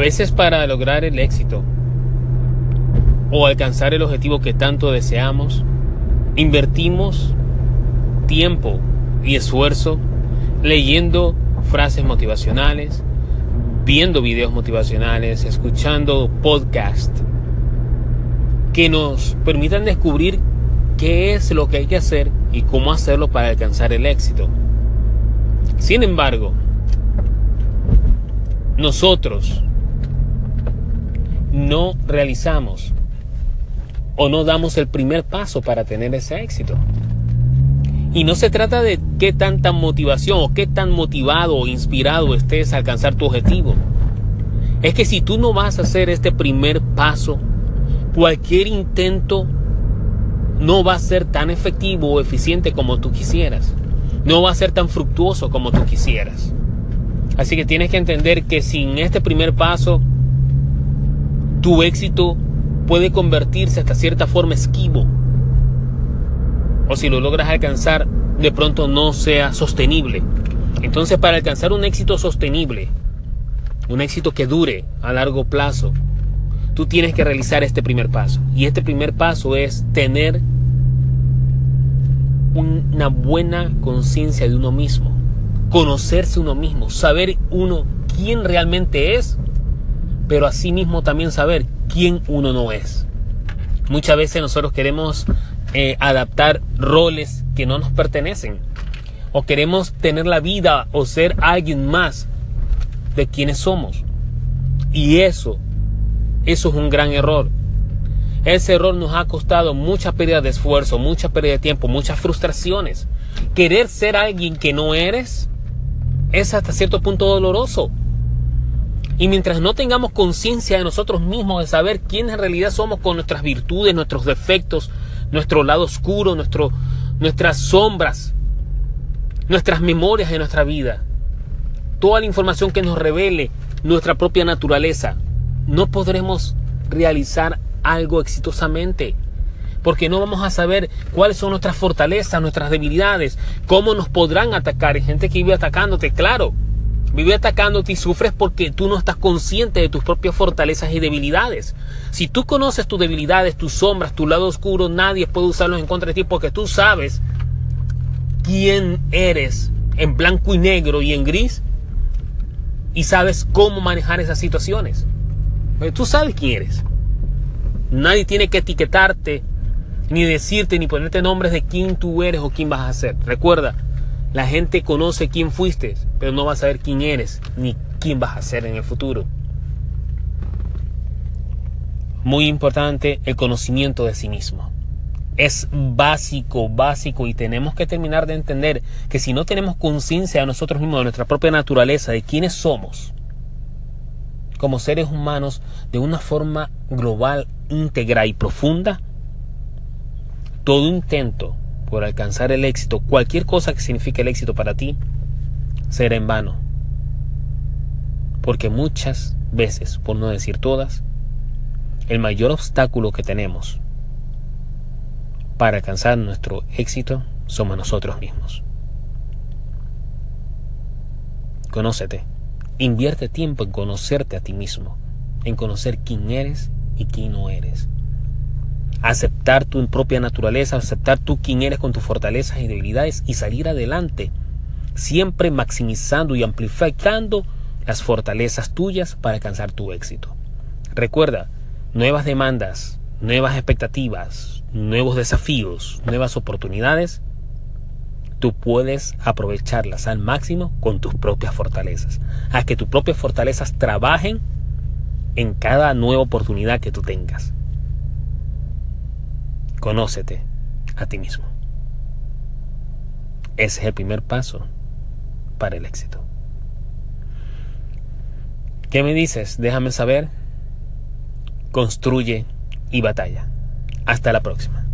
veces para lograr el éxito o alcanzar el objetivo que tanto deseamos, invertimos tiempo y esfuerzo leyendo frases motivacionales, viendo videos motivacionales, escuchando podcasts que nos permitan descubrir qué es lo que hay que hacer y cómo hacerlo para alcanzar el éxito. Sin embargo, nosotros no realizamos o no damos el primer paso para tener ese éxito. Y no se trata de qué tanta motivación o qué tan motivado o inspirado estés a alcanzar tu objetivo. Es que si tú no vas a hacer este primer paso, cualquier intento no va a ser tan efectivo o eficiente como tú quisieras. No va a ser tan fructuoso como tú quisieras. Así que tienes que entender que sin este primer paso, tu éxito puede convertirse hasta cierta forma esquivo o si lo logras alcanzar, de pronto no sea sostenible. Entonces, para alcanzar un éxito sostenible, un éxito que dure a largo plazo, tú tienes que realizar este primer paso. Y este primer paso es tener una buena conciencia de uno mismo, conocerse uno mismo, saber uno quién realmente es, pero asimismo también saber quién uno no es. Muchas veces nosotros queremos eh, adaptar roles que no nos pertenecen. O queremos tener la vida o ser alguien más de quienes somos. Y eso, eso es un gran error. Ese error nos ha costado mucha pérdida de esfuerzo, mucha pérdida de tiempo, muchas frustraciones. Querer ser alguien que no eres es hasta cierto punto doloroso. Y mientras no tengamos conciencia de nosotros mismos, de saber quiénes en realidad somos con nuestras virtudes, nuestros defectos, nuestro lado oscuro, nuestras sombras, nuestras memorias de nuestra vida, toda la información que nos revele nuestra propia naturaleza, no podremos realizar algo exitosamente. Porque no vamos a saber cuáles son nuestras fortalezas, nuestras debilidades, cómo nos podrán atacar. Hay gente que vive atacándote, claro. Vive atacándote y sufres porque tú no estás consciente de tus propias fortalezas y debilidades. Si tú conoces tus debilidades, tus sombras, tu lado oscuro, nadie puede usarlos en contra de ti porque tú sabes quién eres en blanco y negro y en gris y sabes cómo manejar esas situaciones. Tú sabes quién eres. Nadie tiene que etiquetarte, ni decirte, ni ponerte nombres de quién tú eres o quién vas a ser. Recuerda, la gente conoce quién fuiste, pero no va a saber quién eres ni quién vas a ser en el futuro. Muy importante el conocimiento de sí mismo. Es básico, básico y tenemos que terminar de entender que si no tenemos conciencia de nosotros mismos, de nuestra propia naturaleza, de quiénes somos, como seres humanos, de una forma global, íntegra y profunda, todo intento por alcanzar el éxito, cualquier cosa que signifique el éxito para ti, será en vano. Porque muchas veces, por no decir todas, el mayor obstáculo que tenemos para alcanzar nuestro éxito somos nosotros mismos. Conócete. Invierte tiempo en conocerte a ti mismo, en conocer quién eres y quién no eres aceptar tu propia naturaleza, aceptar tú quién eres con tus fortalezas y debilidades y salir adelante, siempre maximizando y amplificando las fortalezas tuyas para alcanzar tu éxito. Recuerda, nuevas demandas, nuevas expectativas, nuevos desafíos, nuevas oportunidades, tú puedes aprovecharlas al máximo con tus propias fortalezas. Haz que tus propias fortalezas trabajen en cada nueva oportunidad que tú tengas. Conócete a ti mismo. Ese es el primer paso para el éxito. ¿Qué me dices? Déjame saber. Construye y batalla. Hasta la próxima.